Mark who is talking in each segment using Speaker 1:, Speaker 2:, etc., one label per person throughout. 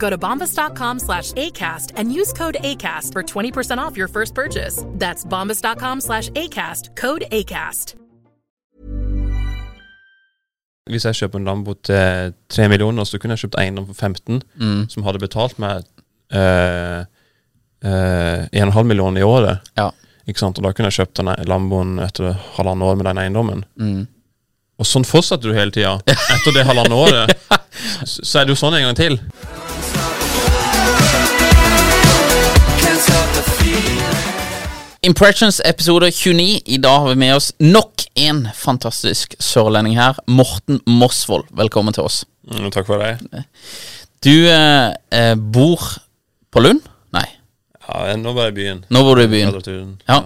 Speaker 1: Go to bombas.com slash ACAST and use code ACAST for 20% off your first purchase. That's bombas.com slash ACAST, code ACAST.
Speaker 2: Hvis jeg kjøper en Lambo til 3 millioner, så kunne jeg kjøpt eiendom for 15,
Speaker 3: Mm.
Speaker 2: som hadde betalt meg uh, uh, 1,5 millioner i året.
Speaker 3: Ja.
Speaker 2: Ikke sant? Og da kunne jeg kjøpt den Lamboen etter halvannet år med den eiendommen.
Speaker 3: Mm.
Speaker 2: Og sånn fortsetter du hele tida. Etter det halvannet året, så så er det jo sånn en gang til.
Speaker 3: Impressions episode 29. I dag har vi med oss nok en fantastisk sørlending her. Morten Mosvold, velkommen til oss.
Speaker 2: Mm, takk for det.
Speaker 3: Du eh, eh, bor på Lund? Nei,
Speaker 2: Ja, nå var jeg i byen.
Speaker 3: nå bor du i byen. Ja.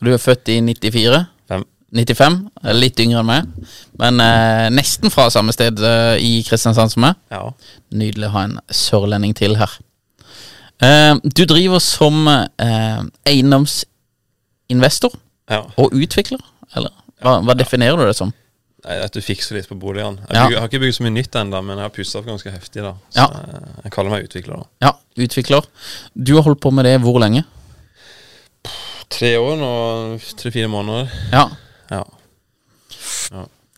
Speaker 3: Og du er født i 94?
Speaker 2: Fem.
Speaker 3: 95? Er Litt yngre enn meg. Men eh, nesten fra samme sted eh, i Kristiansand som meg.
Speaker 2: Ja.
Speaker 3: Nydelig å ha en sørlending til her. Eh, du driver som eh, eiendomsinvestor
Speaker 2: ja.
Speaker 3: og utvikler, eller? Hva, hva definerer du det som?
Speaker 2: Nei, At du fikser litt på boligene. Jeg, bygger, jeg har ikke bygd så mye nytt ennå, men jeg har pussa opp ganske heftig. da Så
Speaker 3: Ja.
Speaker 2: jeg, kaller meg utvikler. da
Speaker 3: Ja, utvikler. Du har holdt på med det hvor lenge?
Speaker 2: Tre år nå, tre-fire måneder.
Speaker 3: Ja.
Speaker 2: Ja.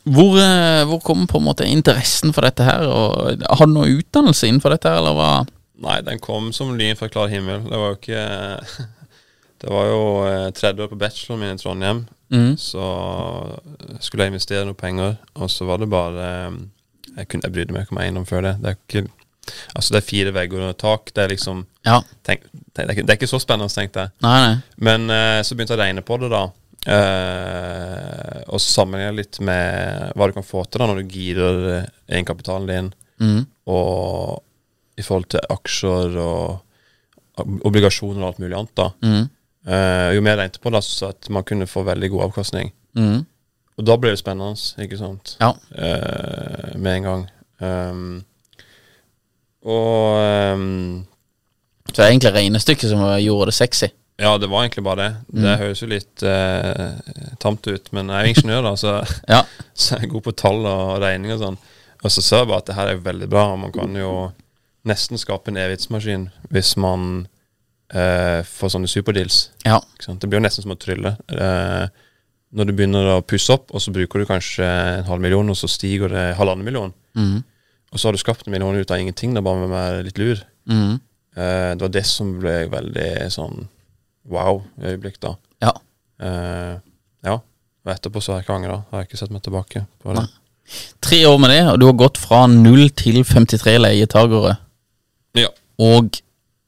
Speaker 3: Hvor, eh, hvor kom på en måte interessen for dette her? Og, har du noe utdannelse innenfor dette, her, eller hva?
Speaker 2: Nei, den kom som lyn fra klar himmel. Det var jo ikke Det var jo eh, tredje år på bacheloren min i Trondheim.
Speaker 3: Mm.
Speaker 2: Så skulle jeg investere noe penger, og så var det bare eh, Jeg, kunne, jeg brydde meg ikke om eiendom før det. Det er ikke Altså, det er fire vegger og tak. Det er liksom
Speaker 3: Ja.
Speaker 2: tenk, det, er ikke, det er ikke så spennende, tenkte jeg.
Speaker 3: Nei, nei.
Speaker 2: Men eh, så begynte jeg å regne på det, da. Uh, og sammenligne litt med hva du kan få til da når du girer eh, egenkapitalen din,
Speaker 3: mm.
Speaker 2: og i forhold til aksjer og obligasjoner og alt mulig annet. da
Speaker 3: Mm.
Speaker 2: Uh, Jo mer jeg regnet på det, så at man kunne få veldig god avkastning.
Speaker 3: Mm.
Speaker 2: Og da ble det spennende, ikke sant?
Speaker 3: Ja.
Speaker 2: Uh, med en gang. Um, og um,
Speaker 3: Så det er egentlig regnestykket som gjorde det sexy.
Speaker 2: Ja, det var egentlig bare det.
Speaker 3: Mm.
Speaker 2: Det høres jo litt uh, tamt ut, men jeg er jo ingeniør, da, så,
Speaker 3: Ja.
Speaker 2: så jeg er god på tall og regning og sånn. Og så ser jeg bare at det her er veldig bra, man kan jo nesten skape en evighetsmaskin hvis man eh, får sånne superdeals.
Speaker 3: Ja.
Speaker 2: Det blir jo nesten som å trylle. Eh, når du begynner å pusse opp, og så bruker du kanskje en halv million, og så stiger det halvannen million,
Speaker 3: mm.
Speaker 2: og så har du skapt en million ut av ingenting, er bare med litt lur.
Speaker 3: Mm.
Speaker 2: Eh, det var det som ble veldig sånn wow i øyeblikk, da.
Speaker 3: Ja.
Speaker 2: Eh, ja. Og etterpå så har jeg ikke angra. Har jeg ikke sett meg tilbake på det.
Speaker 3: Tre år med det, og du har gått fra 0 til 53 leietagere.
Speaker 2: Ja.
Speaker 3: Og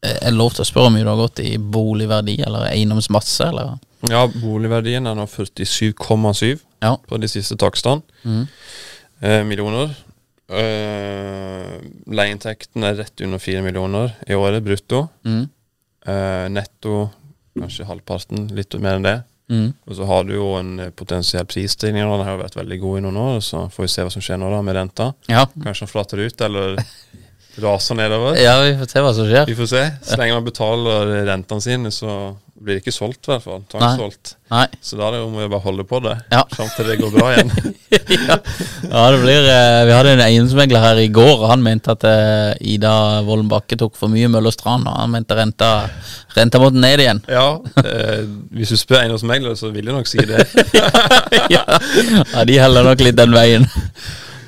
Speaker 3: eh, er lov til å spørre om du har gått i boligverdi eller eiendomsmasse, eller?
Speaker 2: ja, boligverdien er nå 47,7
Speaker 3: Ja.
Speaker 2: på de siste takstene.
Speaker 3: Mm.
Speaker 2: Eh, millioner. Eh, leieinntekten er rett under 4 millioner i året, brutto.
Speaker 3: Mm.
Speaker 2: Eh, netto kanskje halvparten, litt mer enn det.
Speaker 3: Mm.
Speaker 2: Og så har du jo en potensiell prisstigning. Den har jo vært veldig god i noen år, så får vi se hva som skjer nå da med renta.
Speaker 3: Ja.
Speaker 2: Kanskje den flater ut, eller raser nedover.
Speaker 3: ja, vi får se hva som skjer.
Speaker 2: Vi får se. Så lenge man betaler rentene sine, så blir det ikke solgt, i hvert fall. Tvangssolgt. Så da er det om å bare holde på det
Speaker 3: Ja.
Speaker 2: fram til det går bra igjen.
Speaker 3: ja. ja, det blir eh, Vi hadde en eiendomsmegler her i går, og han mente at eh, Ida Vollen Bakke tok for mye Møller Strand, og han mente renta, renta måtte ned igjen.
Speaker 2: ja, eh, hvis du spør eiendomsmegler, så vil de nok si det.
Speaker 3: ja. ja, de heller nok litt den veien.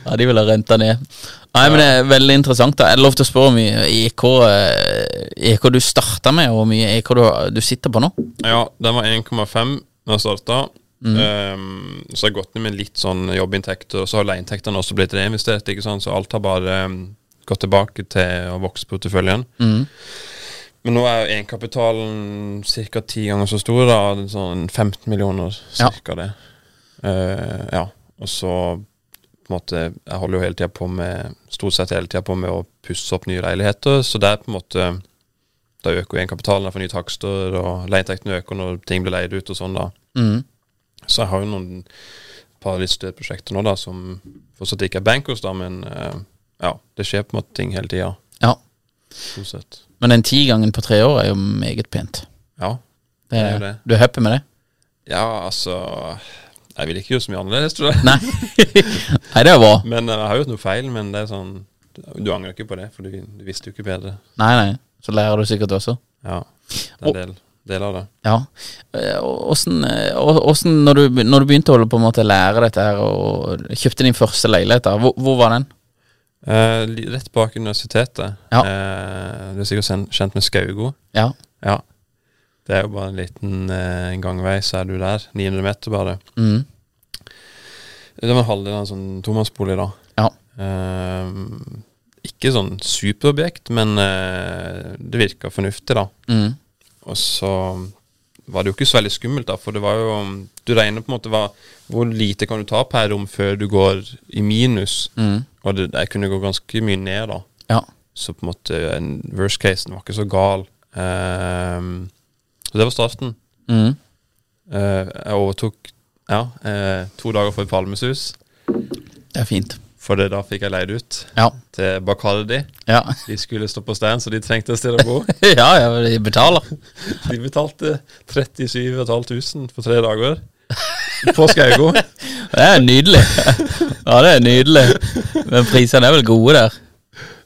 Speaker 3: Ja, de ville renta ned. Nei, men det er veldig interessant. da det lov til å spørre hvor mye EK, eh, EK du starta med, og hvor mye EK du, du sitter på nå?
Speaker 2: Ja, den var 1,5 da jeg starta.
Speaker 3: Mm.
Speaker 2: Um, så har jeg gått ned med litt sånn jobbinntekter, og så har leieinntektene også blitt reinvestert. ikke sant? Så alt har bare um, gått tilbake til å vokse porteføljen.
Speaker 3: Mm.
Speaker 2: Men nå er egenkapitalen ca. ti ganger så stor, da. Sånn 15 millioner,
Speaker 3: Ja.
Speaker 2: cirka det. Uh, ja. Og så på en måte Jeg holder jo hele tida på med Stort sett hele tida på med å pusse opp nye leiligheter, så det er på en måte Da øker jo egenkapitalen, jeg får nye takster, og leieinntektene øker når ting blir leid ut og sånn, da.
Speaker 3: Mm.
Speaker 2: Så jeg har jo noen par litt større prosjekter nå, da, som fortsatt ikke er bankers, da, men eh, ja, det skjer på en måte ting hele tida.
Speaker 3: Ja.
Speaker 2: Stort.
Speaker 3: Men den tigangen på tre år er jo meget pent.
Speaker 2: Ja.
Speaker 3: Det
Speaker 2: er, jo det.
Speaker 3: Du er happy med det?
Speaker 2: Ja, altså Jeg vil ikke gjøre så mye annerledes, tror jeg.
Speaker 3: Nei. Nei, det er bra.
Speaker 2: Men eh, jeg har gjort noe feil, men det er sånn Du angrer ikke på det, for du, du visste jo ikke bedre.
Speaker 3: Nei, nei. Så lærer du sikkert også.
Speaker 2: Ja. Det er en del, del av det.
Speaker 3: Ja. Eh, Åssen eh, og- når, du- når du begynte å holde på en måte lære dette her, og kjøpte din første leilighet, da, hvor, hvor var den?
Speaker 2: Eh, rett bak universitetet.
Speaker 3: Ja.
Speaker 2: Eh, du er sikkert kjent med Skaugo?
Speaker 3: Ja.
Speaker 2: Ja. Det er jo bare en liten eh, gangvei, så er du der. 900 meter bare.
Speaker 3: Mm.
Speaker 2: Det var en halvdel av en sånn tomannsbolig, da.
Speaker 3: Ja.
Speaker 2: Eh, ikke sånn superobjekt, men eh, det virka fornuftig, da.
Speaker 3: Mm.
Speaker 2: Og så var det jo ikke så veldig skummelt, da, for det var jo Du regner på en måte hva, hvor lite kan du ta per rom før du går i minus.
Speaker 3: Mm.
Speaker 2: Og det, jeg kunne gå ganske mye ned, da.
Speaker 3: Ja.
Speaker 2: Så på en måte worst casen var ikke så gal. Ehm, så det var starten.
Speaker 3: Mm.
Speaker 2: Eh, jeg overtok ja, eh, to dager for et Palmesus,
Speaker 3: Det er fint.
Speaker 2: for det, da fikk jeg leid ut
Speaker 3: Ja.
Speaker 2: til Bacardi.
Speaker 3: Ja.
Speaker 2: De skulle stå på stand, så de trengte et sted å bo.
Speaker 3: ja, ja, de betaler.
Speaker 2: De betalte 37 500 for tre dager på Skaugo.
Speaker 3: Det er nydelig. Ja, det er nydelig. Men prisene er vel gode der?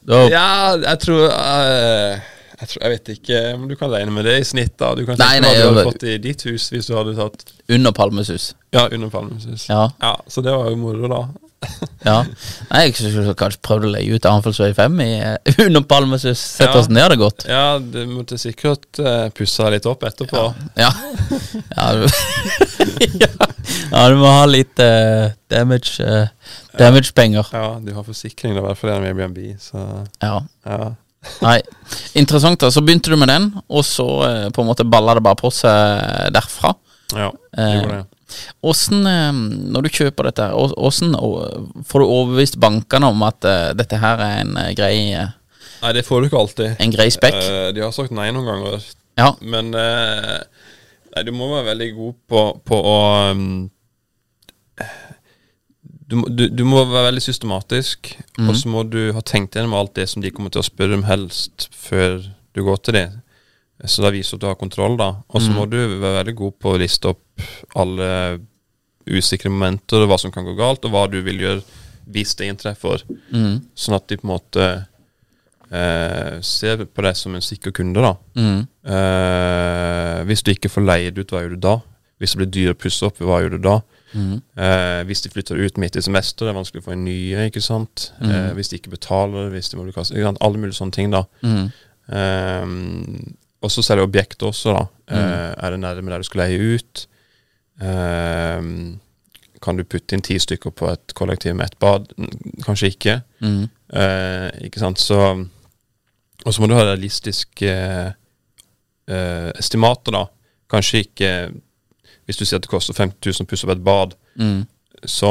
Speaker 3: Da,
Speaker 2: Ja, jeg tror eh, jeg, tror, jeg vet ikke om du kan regne med det i snitt. da Du kan
Speaker 3: Nei, nei,
Speaker 2: hva du hadde fått i ditt hus hvis du hadde tatt
Speaker 3: under Palmesus.
Speaker 2: Ja, under Palmesus.
Speaker 3: Ja.
Speaker 2: ja, Så det var jo moro, da.
Speaker 3: ja. Nei, jeg skulle kanskje prøvd å leie ut Arnfeldsvei 5 i, eh, under Palmesus. Sett
Speaker 2: Ja.
Speaker 3: oss ned, det gått.
Speaker 2: Ja, du måtte sikkert uh, pussa litt opp etterpå.
Speaker 3: Ja. Ja, ja. ja, du må ha litt uh, damage uh, damage-penger.
Speaker 2: Ja, du har forsikring, da, i hvert fall gjennom Airbnb, så
Speaker 3: Ja. Nei, interessant. da Så begynte du med den, og så eh, på en måte balla det bare på seg derfra.
Speaker 2: Ja, det
Speaker 3: Eh,
Speaker 2: gjorde det.
Speaker 3: Åssen, eh, når du kjøper dette, åssen får du overbevist bankene om at eh, dette her er en grei
Speaker 2: Nei, det får du ikke alltid.
Speaker 3: En grei spekk?
Speaker 2: Eh, de har sagt nei noen ganger,
Speaker 3: Ja.
Speaker 2: men eh, Nei, du må være veldig god på, på å um, du, du, du må være veldig systematisk,
Speaker 3: mm.
Speaker 2: og så må du ha tenkt gjennom alt det som de kommer til å spørre om helst, før du går til dem. Så da viser at du har kontroll, da. Og så
Speaker 3: mm.
Speaker 2: må du være veldig god på å liste opp alle usikre momenter, og hva som kan gå galt, og hva du vil gjøre hvis det inntreffer.
Speaker 3: Mm.
Speaker 2: Sånn at de på en måte eh, ser på deg som en sikker kunde, da.
Speaker 3: Mm.
Speaker 2: Eh, hvis du ikke får leid ut, hva gjør du da? Hvis det blir dyrt å pusse opp, hva gjør du da?
Speaker 3: Mm.
Speaker 2: Eh, hvis de flytter ut midt i semester, det er vanskelig å få en nye, ikke sant? Eh, hvis de ikke betaler, hvis de må bli kastet? Alle mulige sånne ting, da.
Speaker 3: Mm.
Speaker 2: Eh, og så selger objektet også, da. Eh, er det nærme der du skal leie ut? Eh, kan du putte inn ti stykker på et kollektiv med et bad? Kanskje ikke.
Speaker 3: Mm.
Speaker 2: Eh, ikke sant, så Og så må du ha realistiske eh, estimater, da. Kanskje ikke Hvis du sier at det koster 50 000 å pusse opp et bad,
Speaker 3: Mm.
Speaker 2: så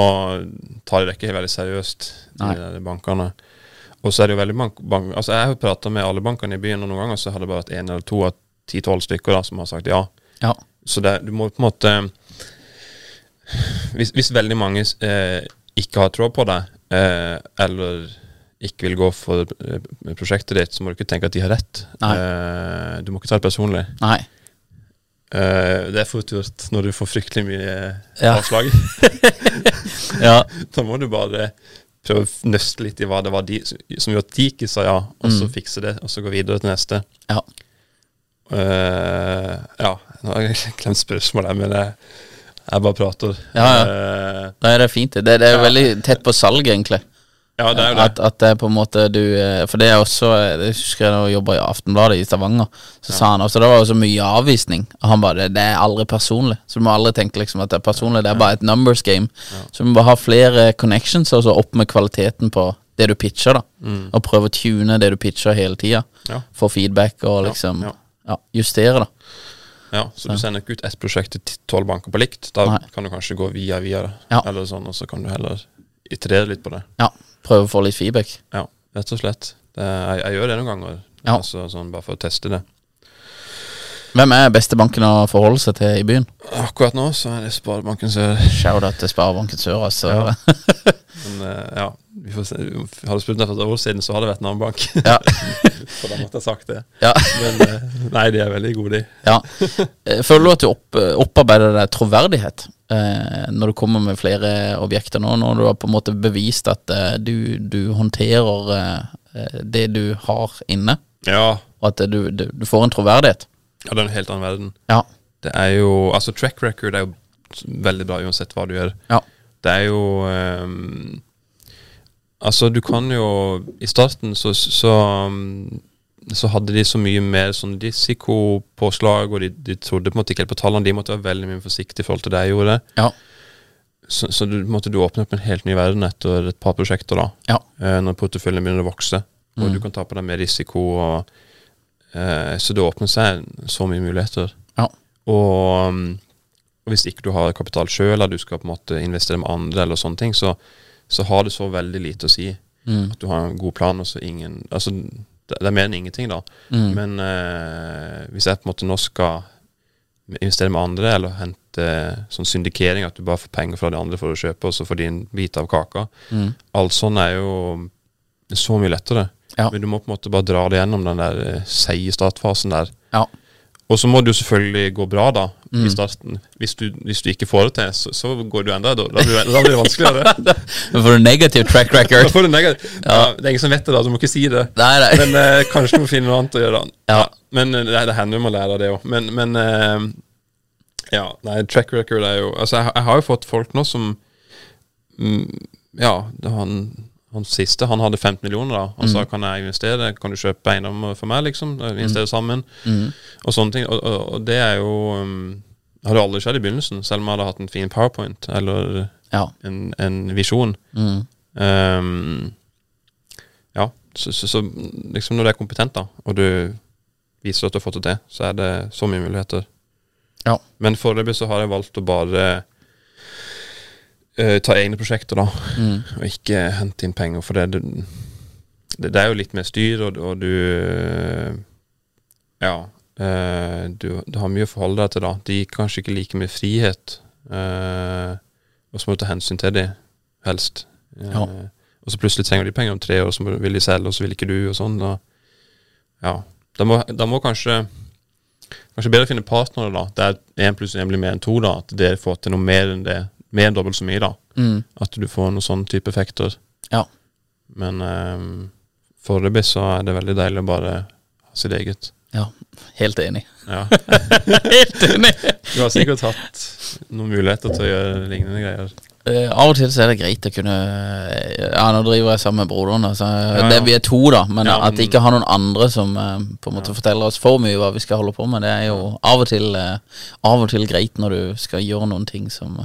Speaker 2: tar de det ikke veldig seriøst, de
Speaker 3: Nei.
Speaker 2: der bankene. Og så er det jo veldig bank, bank Altså Jeg har prata med alle bankene i byen, og noen ganger så har det bare vært én eller to av ti-tolv stykker da som har sagt ja.
Speaker 3: Ja.
Speaker 2: Så det, du må på en måte Hvis, hvis veldig mange eh, ikke har tråd på det, eh, eller ikke vil gå for eh, prosjektet ditt, så må du ikke tenke at de har rett. Eh, du må ikke ta det personlig.
Speaker 3: Nei.
Speaker 2: Eh, det er fort gjort når du får fryktelig mye
Speaker 3: Ja.
Speaker 2: avslag.
Speaker 3: Ja.
Speaker 2: Da må du bare prøve å nøste litt i hva det var de, som gjorde at de ikke sa ja, og så fikse det, og så gå videre til neste.
Speaker 3: ja.
Speaker 2: Uh, ja, nå har jeg glemt spørsmålet, men jeg, jeg bare prater.
Speaker 3: Ja, Da er det fint. Det, det er veldig tett på salg, egentlig.
Speaker 2: Ja, det er jo det.
Speaker 3: At, at det er på en måte du eh, For det er også Jeg husker jeg da jobba i Aftenbladet i Stavanger. Så sa han også Det var jo så mye avvisning. Og han bare Det er aldri personlig. Så du må aldri tenke liksom at det er personlig. Det er bare et numbers game. Så du må bare ha flere connections, og så opp med kvaliteten på det du pitcher, da. Og prøve å tune det du pitcher hele tida.
Speaker 2: Ja.
Speaker 3: Få feedback og liksom
Speaker 2: ja.
Speaker 3: ja, justere, da.
Speaker 2: Ja, så du sender ikke ut ett prosjekt til tolv banker på likt. Da
Speaker 3: Nei.
Speaker 2: kan du kanskje gå via via det,
Speaker 3: Ja.
Speaker 2: eller sånn, og så kan du heller iterere litt på det.
Speaker 3: Ja, prøve å få litt feedback.
Speaker 2: Ja, rett og slett. Det, jeg, jeg gjør det noen ganger,
Speaker 3: Ja.
Speaker 2: altså, sånn, bare for å teste det.
Speaker 3: Hvem er beste banken å forholde seg til i byen?
Speaker 2: Akkurat nå så er det Sparebanken Sør.
Speaker 3: Shout-out til Sparebanken Sør, altså.
Speaker 2: Ja. Men eh, ja, vi får se. Hadde du spurt meg for et år siden, så hadde det vært en annen bank.
Speaker 3: Ja.
Speaker 2: For da måtte jeg sagt det.
Speaker 3: Ja.
Speaker 2: Men eh, nei, de er veldig gode, de.
Speaker 3: Ja. Eh, Føler du at du opp, opparbeider deg troverdighet eh, når du kommer med flere objekter nå, når du har på en måte bevist at eh, du, du håndterer eh, det du har inne,
Speaker 2: Ja.
Speaker 3: og at du, du, du får en troverdighet?
Speaker 2: Ja, det er en helt annen verden.
Speaker 3: Ja.
Speaker 2: Det er jo Altså, track record er jo veldig bra uansett hva du gjør.
Speaker 3: Ja.
Speaker 2: Det er jo um, Altså, du kan jo I starten så, så, um, så hadde de så mye mer sånn risikopåslag, og de, de trodde på en måte ikke helt på tallene. De måtte være veldig mye forsiktige i forhold til det jeg gjorde.
Speaker 3: Ja.
Speaker 2: Så, så du måtte du åpne opp en helt ny verden etter et par prosjekter, da.
Speaker 3: Ja.
Speaker 2: Eh, når porteføljen begynner å vokse, og du kan ta på deg mer risiko. Og, eh, så det åpner seg så mye muligheter.
Speaker 3: Ja.
Speaker 2: Og, um, og hvis ikke du har kapital sjøl, eller du skal på en måte investere med andre, eller sånne ting, så, så har det så veldig lite å si. At du har en god plan, og så ingen Altså, det, det er mer enn ingenting, da. Men eh, hvis jeg på en måte nå skal investere med andre, eller hente sånn syndikering, at du bare får penger fra de andre for å kjøpe, og så får de en bit av kaka Alt sånn er jo så mye lettere.
Speaker 3: Ja.
Speaker 2: Men du må på en måte bare dra det gjennom den der eh, seige startfasen der.
Speaker 3: Ja.
Speaker 2: Og så må det jo selvfølgelig gå bra, da, i starten. Hvis du, hvis du ikke får det til, så, så går du enda Da blir det, da blir det vanskeligere.
Speaker 3: Da får du negativ track record.
Speaker 2: Da får du negativ. Ja, det er ingen som vet det, da, så du må ikke si det.
Speaker 3: Nei, nei.
Speaker 2: Men eh, kanskje du må finne noe annet å gjøre. da.
Speaker 3: Ja.
Speaker 2: Men eh, det, det hender jo man lærer det òg. Men, men eh, ja, nei, track record er jo Altså, jeg, jeg har jo fått folk nå som mm, Ja, det har han, han siste han hadde 15 millioner. da Han sa kan jeg investere, kan du kjøpe eiendom for meg, liksom? Investere Investere sammen. Og sånne ting. Og, og, og det er jo um, Hadde aldri skjedd i begynnelsen, selv om jeg hadde hatt en fin powerpoint eller
Speaker 3: Ja.
Speaker 2: en, en visjon. Um, ja, så, så, så liksom når du er kompetent, da, og du viser at du har fått det til, så er det så mye muligheter.
Speaker 3: Ja.
Speaker 2: Men foreløpig så har jeg valgt å bare eh, ta egne prosjekter, da, og ikke hente inn penger, for det, det, det, er jo litt mer styr, og, og du Ja. Uh, du, du har mye å forholde deg til, da. De gir kanskje ikke like mye frihet. Uh, og så må du ta hensyn til dem, helst.
Speaker 3: Ja.
Speaker 2: Og så plutselig trenger de penger om tre år, og så vil de selge, og så vil ikke du, og sånn. Da, ja. Da må, da må kanskje Kanskje bedre å finne partnere, da. Der én pluss én blir mer enn to, da. At dere får til noe mer enn det. Enn dobbelt så mye, da. At du får noen sånn type effekter.
Speaker 3: Ja.
Speaker 2: Men um, foreløpig så er det veldig deilig å bare ha sitt eget.
Speaker 3: ja. Helt enig.
Speaker 2: Ja.
Speaker 3: Helt enig!
Speaker 2: Du har sikkert hatt noen muligheter til å gjøre lignende greier.
Speaker 3: Uh, av og til så er det greit å kunne eh, Ja, nå driver jeg sammen med broderen. Altså,
Speaker 2: ja.
Speaker 3: Det, vi er to, da, men
Speaker 2: Ja,
Speaker 3: at
Speaker 2: men-
Speaker 3: ikke har noen andre som uh, på en måte forteller oss for mye hva vi skal holde på med, det er jo av og til uh, Av og til greit når du skal gjøre noen ting som,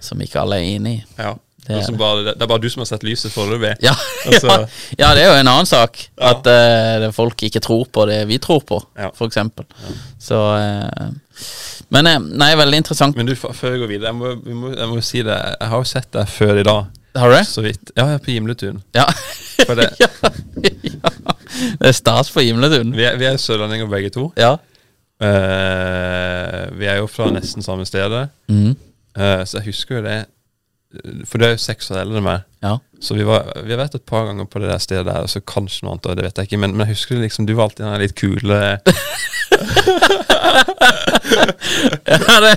Speaker 3: som ikke alle er enig i.
Speaker 2: Ja.
Speaker 3: Det er
Speaker 2: bare, det er bare du som har sett lyset foreløpig.
Speaker 3: Ja,
Speaker 2: Altså-
Speaker 3: ja, ja, det er jo en annen sak. At uh, folk ikke tror på det vi tror på,
Speaker 2: Ja.
Speaker 3: for eksempel. Så uh, Men eh, nei, veldig interessant.
Speaker 2: Men du, før jeg går videre, jeg må, vi må, jeg må si det. Jeg har jo sett deg før i dag.
Speaker 3: Har du det?
Speaker 2: Så vidt. Ja, på Gimletun.
Speaker 3: Ja.
Speaker 2: Det,
Speaker 3: ja, ja. Det er stas på Gimletun.
Speaker 2: vi, er, vi er sørlendinger begge to.
Speaker 3: Ja.
Speaker 2: Uh, vi er jo fra nesten samme stedet.
Speaker 3: Mhm.
Speaker 2: Eh, så jeg husker jo det For du er jo seks år eldre enn meg.
Speaker 3: Ja.
Speaker 2: Så vi, var, vi har vært et par ganger på det der stedet der, og så kanskje noe annet, det vet jeg ikke. Men, men jeg husker liksom, du var alltid den litt kule
Speaker 3: Ja, det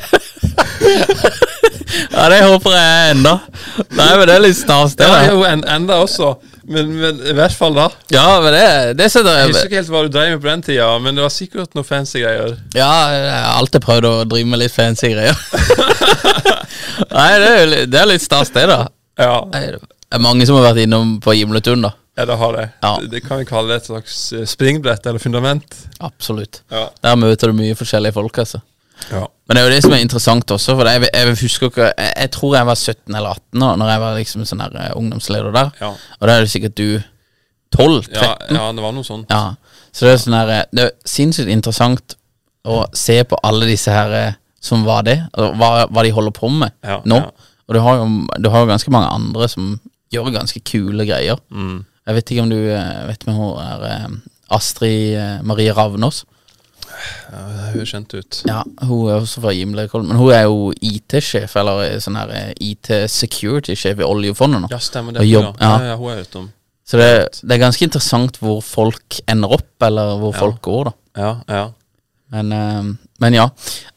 Speaker 3: Ja, det håper jeg enda. Nei, men det er litt stas, det.
Speaker 2: Ja, jo, en, enda også. Men, men i hvert fall da.
Speaker 3: Ja, men det, det setter
Speaker 2: Jeg husker ikke helt hva du drev med på den tida, men det var sikkert noe fancy greier.
Speaker 3: Ja, jeg har alltid prøvd å drive med litt fancy greier. Nei, det er, jo det er litt stas, det, da.
Speaker 2: Ja,
Speaker 3: Nei, Det er mange som har vært innom på Gimletun, da.
Speaker 2: ja det har det.
Speaker 3: Ja.
Speaker 2: det. Det kan vi kalle det et slags eh, springbrett eller fundament.
Speaker 3: Absolutt.
Speaker 2: Ja.
Speaker 3: Der møter du mye forskjellige folk, altså.
Speaker 2: Ja.
Speaker 3: Men det er jo det som er interessant også, for jeg, jeg husker ikke jeg, jeg tror jeg var 17 eller 18 da Når jeg var liksom sånn der eh, ungdomsleder der.
Speaker 2: Ja.
Speaker 3: Og da er det sikkert du 12? 13?
Speaker 2: Ja, ja, det var noe sånt.
Speaker 3: Ja, så det er sånn her eh, Det er sinnssykt interessant å se på alle disse her eh, som var det, altså, hva, hva de holder på med nå. Og du har, jo, du har jo ganske mange andre som gjør ganske kule greier.
Speaker 2: Mm.
Speaker 3: Jeg vet ikke om du vet med hun er eh, Astrid Marie Ravnås.
Speaker 2: Ja, det høres kjent ut.
Speaker 3: Ja, hun er også fra Gimlekollen, men hun er jo IT-sjef, eller eh, sånn her eh, IT-security-sjef i oljefondet nå.
Speaker 2: Ja, stemmer det.
Speaker 3: jobb,
Speaker 2: ja.
Speaker 3: ja.
Speaker 2: Ja, hun er utom.
Speaker 3: Så det, det er ganske interessant hvor folk ender opp, eller hvor folk går, da.
Speaker 2: Ja, ja.
Speaker 3: Men, uh, men ja.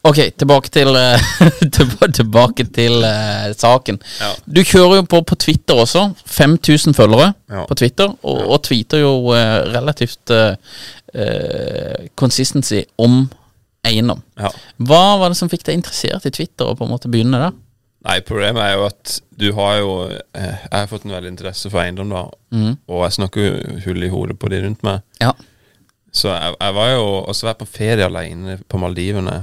Speaker 3: Ok, tilbake til Tilbake til uh, saken. Du kjører jo på på Twitter også. 5000 følgere på Twitter, og, og tweeter jo uh, relativt eh, consistency om eiendom.
Speaker 2: ja.
Speaker 3: Hva var det som fikk deg interessert i Twitter, og på en måte begynne der?
Speaker 2: Nei, problemet er jo at du har jo eh, Jeg har fått en veldig interesse for eiendom, da.
Speaker 3: Mm.
Speaker 2: Og jeg snakker jo hull i hodet på de rundt meg.
Speaker 3: Ja.
Speaker 2: Så jeg, jeg var jo også vært på ferie alene på Maldivene.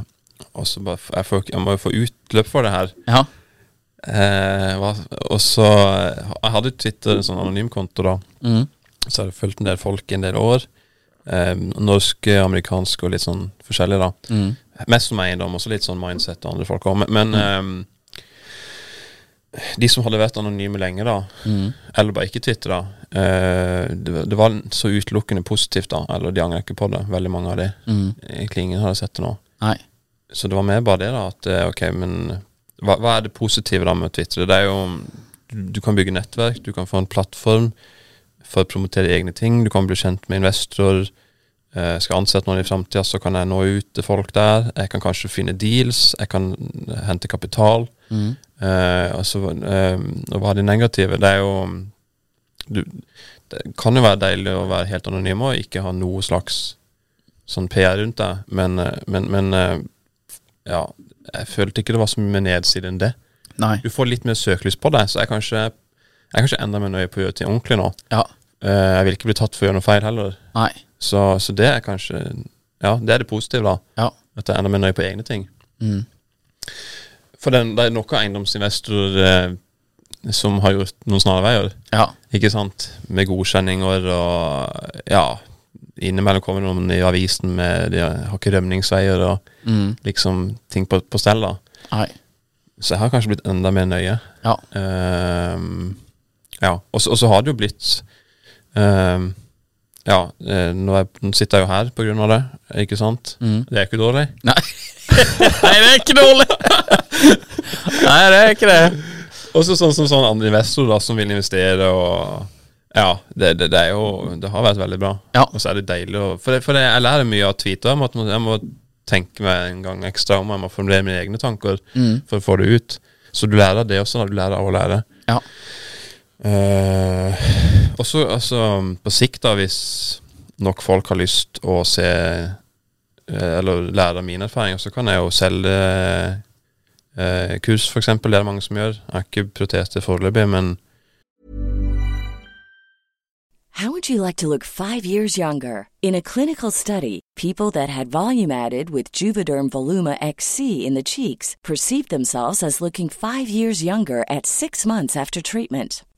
Speaker 2: Og så bare jeg, får, jeg må jo få utløp for det her.
Speaker 3: Ja.
Speaker 2: Eh, og så eh, Jeg hadde Twitter, en sånn anonym konto, da.
Speaker 3: Mm.
Speaker 2: Så jeg hadde fulgt en del folk i en del år. Eh, norske, amerikanske og litt sånn forskjellige, da.
Speaker 3: Mm.
Speaker 2: Mest om eiendom, også litt sånn mindset og andre folk òg. Men, men eh, de som hadde vært anonyme lenge, da,
Speaker 3: mm.
Speaker 2: eller bare ikke Twitter, da eh, det, det var så utelukkende positivt, da. Eller de angrer ikke på det, veldig mange av de. Egentlig ingen hadde sett det nå.
Speaker 3: Nei.
Speaker 2: Så det var mer bare det, da. At eh, ok, men hva, hva er det positive da med Twitter? Det er jo du, du kan bygge nettverk, du kan få en plattform for å promotere egne ting, du kan bli kjent med investorer. Eh, skal ansette noen i framtida, så kan jeg nå ut til folk der. Jeg kan kanskje finne deals, jeg kan hente kapital.
Speaker 3: Mm.
Speaker 2: Eh, altså, eh, og hva er det negative? Det er jo du, Det kan jo være deilig å være helt anonym og ikke ha noe slags sånn PR rundt deg, men, eh, men, men eh, ja, jeg følte ikke det var så mye nedside enn det.
Speaker 3: Nei.
Speaker 2: Du får litt mer søkelys på deg, så jeg kanskje, jeg kanskje enda mer nøye på å gjøre ting ordentlig nå.
Speaker 3: Ja.
Speaker 2: Eh, jeg vil ikke bli tatt for å gjøre noe feil heller.
Speaker 3: Nei.
Speaker 2: Så, så det er kanskje Ja, det er det positive, da.
Speaker 3: Ja.
Speaker 2: At jeg er enda mer nøye på egne ting.
Speaker 3: Mm.
Speaker 2: For den, det er noen eiendomsinvestorer eh, som har gjort noen snarveier,
Speaker 3: Ja.
Speaker 2: ikke sant? Med godkjenninger og ja. Innimellom kommer noen i avisen med De har ikke rømningsveier og
Speaker 3: mm.
Speaker 2: liksom ting på, på stell, da.
Speaker 3: Nei.
Speaker 2: Så jeg har kanskje blitt enda mer nøye.
Speaker 3: Ja.
Speaker 2: Um, ja. Og så har det jo blitt ehm, Ja, eh, nå, er, nå sitter jeg jo her på grunn av det, ikke sant?
Speaker 3: Mm.
Speaker 2: Det er ikke dårlig.
Speaker 3: Nei. Nei, det er ikke dårlig! Nei, det er ikke det.
Speaker 2: Og så sånn som sånn andre investorer da, som vil investere og Ja, det, det, det er jo Det har vært veldig bra.
Speaker 3: Ja.
Speaker 2: Og så er det deilig å For, det, for jeg lærer mye av tweeter. Jeg må, jeg må tenke meg en gang ekstra om. Jeg må formulere mine egne tanker
Speaker 3: Mm.
Speaker 2: for å få det ut. Så du lærer det også, når Du lærer av å lære.
Speaker 3: Ja.
Speaker 2: Eh, også altså, på sikt, da, hvis nok folk har lyst å se eh, Eller lære av mine erfaringer, så kan jeg jo selge eh, kurs, eksempel. Det er det mange som gjør. Jeg har ikke protert det foreløpig, men
Speaker 4: How would you like to look five years younger? In a clinical study, people that had volume added with Juvederm Voluma XC in the cheeks perceived themselves as looking five years younger at six months after treatment.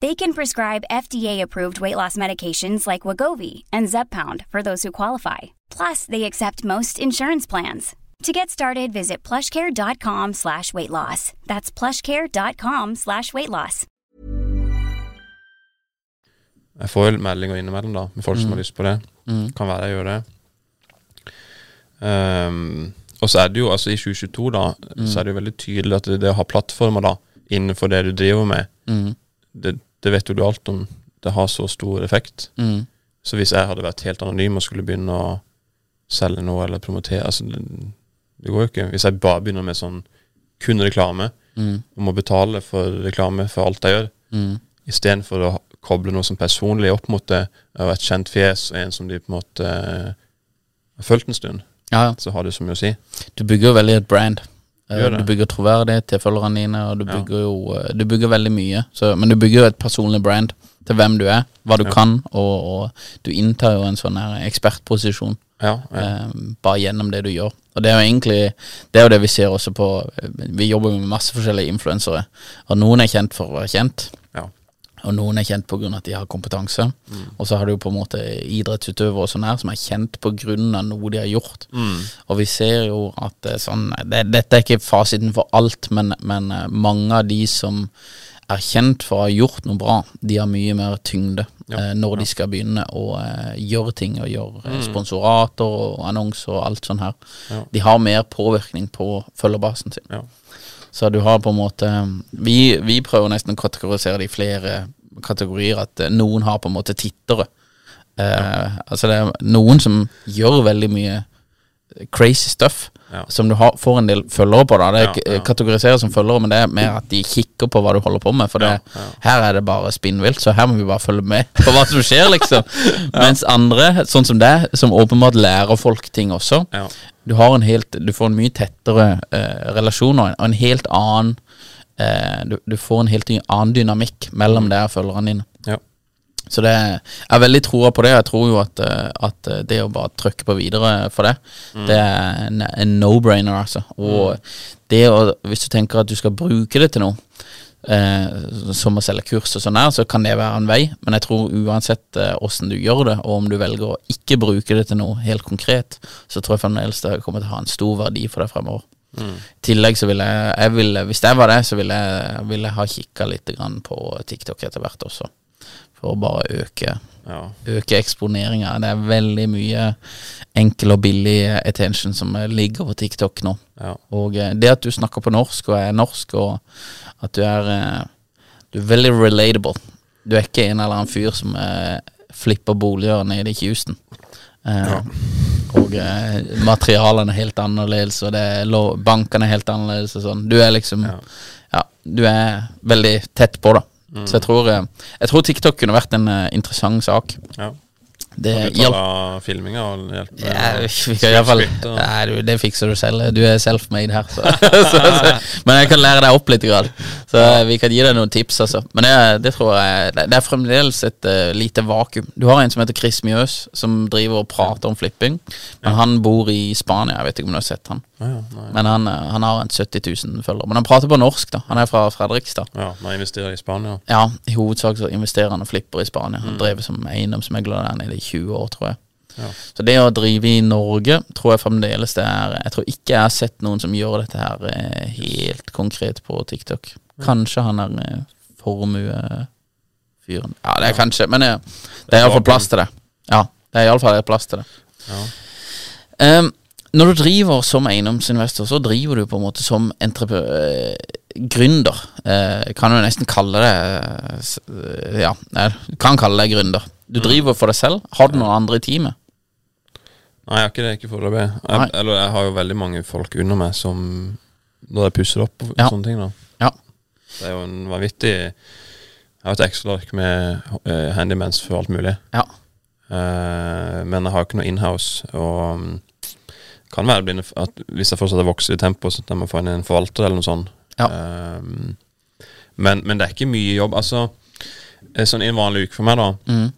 Speaker 5: They can prescribe FDA-approved weight loss medications like Wagovi and Zeppound for those who qualify. Plus, they accept most insurance plans. To get started, visit plushcare.com slash weight loss. That's plushcare.com slash weight loss.
Speaker 2: Jeg får jo meldinger innimellom da, med folk som
Speaker 3: Mm.
Speaker 2: har lyst på det.
Speaker 3: Mm.
Speaker 2: Kan være jeg gjør det. Um, og så er det jo, altså i 2022 da,
Speaker 3: Mm.
Speaker 2: så er det jo veldig tydelig at det, det å ha plattformer da, innenfor det du driver med,
Speaker 3: Mm.
Speaker 2: det, det vet jo du alt om. Det har så stor effekt.
Speaker 3: Mm.
Speaker 2: Så hvis jeg hadde vært helt anonym og skulle begynne å selge noe eller promotere altså det, det går jo ikke. Hvis jeg bare begynner med sånn kun reklame,
Speaker 3: Mm.
Speaker 2: og må betale for reklame for alt jeg gjør,
Speaker 3: Mm.
Speaker 2: istedenfor å koble noe som personlig opp mot det, og et kjent fjes og en som de på en måte eh, har fulgt en stund,
Speaker 3: Ja, ja.
Speaker 2: så har det så mye å si.
Speaker 3: Du bygger jo veldig et brand. Eh. Du bygger troverdighet til følgerne dine, og du bygger jo eh, Du bygger veldig mye. Så, men du bygger jo et personlig brand til hvem du er, hva du
Speaker 2: Ja.
Speaker 3: kan, og, og du inntar jo en sånn her ekspertposisjon
Speaker 2: Ja, ja.
Speaker 3: eh, bare gjennom det du gjør. Og det er jo egentlig Det er jo det vi ser også på Vi jobber med masse forskjellige influensere, og noen er kjent for å være kjent.
Speaker 2: Ja.
Speaker 3: Og noen er kjent pga. at de har kompetanse. Og så har du på en måte idrettsutøvere og sånn her som er kjent pga. noe de har gjort. Og vi ser jo at er sånn det, Dette er ikke fasiten for alt, men, men eh, mange av de som er kjent for å ha gjort noe bra, de har mye mer tyngde
Speaker 2: Ja,
Speaker 3: eh, når de skal begynne å eh, gjøre ting, og gjøre mm. sponsorater og annonser og alt sånn her.
Speaker 2: Ja.
Speaker 3: De har mer påvirkning på følgerbasen sin. Så du har på en måte Vi, vi prøver nesten å kategorisere det i flere kategorier. At eh, noen har på en måte tittere. Eh, Altså det er noen som gjør veldig mye crazy stuff.
Speaker 2: Ja.
Speaker 3: Som du har, får en del følgere på. da Det
Speaker 2: Ja, ja.
Speaker 3: kategoriseres som følgere, men det er mer at de kikker på hva du holder på med. For det, her er det bare spinnvilt, så her må vi bare følge med på hva som skjer, liksom. Mens andre, sånn som deg, som åpenbart lærer folk ting også,
Speaker 2: Ja.
Speaker 3: du, har en helt, du får en mye tettere eh, relasjon og en, og en helt annen eh, du, du får en helt annen dynamikk mellom deg og følgerne dine.
Speaker 2: Ja.
Speaker 3: Så det, jeg har veldig troa på det. Jeg tror jo at, eh, at det å bare trykke på videre for det, det er en, en no-brainer, altså. Og det å, hvis du tenker at du skal bruke det til noe, eh, som å selge kurs og sånn her, så kan det være en vei. Men jeg tror uansett eh, du gjør det, og om du velger å ikke bruke det til noe helt konkret, så tror jeg fremdeles det kommer til å ha en stor verdi for deg fremover. I tillegg så ville jeg, jeg ville, Hvis jeg var det, så ville jeg, ville jeg ha kikka litt grann på TikTok etter hvert også. For å bare øke
Speaker 2: Ja.
Speaker 3: øke eksponeringa. Det er veldig mye enkel og billig attention som ligger på TikTok nå.
Speaker 2: Ja.
Speaker 3: Og eh, det at du snakker på norsk og er norsk, og at du er eh, Du er veldig relatable. Du er ikke en eller annen fyr som eh, flipper boliger nede i Houston. Ja. Og materialene er helt annerledes, og bankene er helt annerledes og sånn. Du er liksom
Speaker 2: Ja.
Speaker 3: Ja, du er veldig tett på, da. Så jeg tror, eh, jeg tror TikTok kunne vært en eh, interessant sak.
Speaker 2: ja.
Speaker 3: Det hjelper
Speaker 2: filminga og hjelpe
Speaker 3: ja, vi kan i fall
Speaker 2: og-
Speaker 3: Nei, det fikser du selv. Du er self-made her. Så. så, så. Men jeg kan lære deg opp litt. Grad. Så vi kan gi deg noen tips. Altså. Men det, det tror jeg Det er fremdeles et uh, lite vakuum. Du har en som heter Chris Mjøs, som driver og prater om flipping. Men han bor i Spania. Jeg vet ikke om du har sett han.
Speaker 2: Ja.
Speaker 3: Men han, eh, han har en 70 000 følgere. Men han prater på norsk, da. Han er fra Fredrikstad.
Speaker 2: Ja, Han investerer i Spania.
Speaker 3: Ja, i hovedsak så investerer han og flipper i Spania. Han drev som eiendomsmegler der nede i 20 år, tror jeg.
Speaker 2: Ja.
Speaker 3: Så det å drive i Norge tror jeg fremdeles det er Jeg tror ikke jeg har sett noen som gjør dette her eh, helt konkret på TikTok. Kanskje han er eh, formuefyren. Ja, det er kanskje, men eh, det er iallfall plass til det. Ja, det er iallfall plass til det.
Speaker 2: Ja.
Speaker 3: Um, Når du driver som eiendomsinvestor, så driver du på en måte som entrepre eh, gründer. Eh, kan jo nesten kalle det eh, Ja, jeg kan kalle det gründer. Du driver for deg selv. Har du noen andre i teamet?
Speaker 2: Nei, jeg har ikke det, ikke foreløpig. Eller jeg har jo veldig mange folk under meg som Når jeg pusser opp og
Speaker 3: Ja.
Speaker 2: sånne ting, da.
Speaker 3: Ja.
Speaker 2: Det er jo en vanvittig Jeg har et Excel-ark med uh, handymans for alt mulig.
Speaker 3: Ja.
Speaker 2: Uh, men jeg har ikke noe inhouse. Og um, kan være blinde at hvis jeg fortsatt vokse i tempo, så jeg må få inn en forvalter eller noe sånt.
Speaker 3: Ja.
Speaker 2: Eh, men, men det er ikke mye jobb. Altså, eh, sånn i en vanlig uke for meg, da.
Speaker 3: Mm.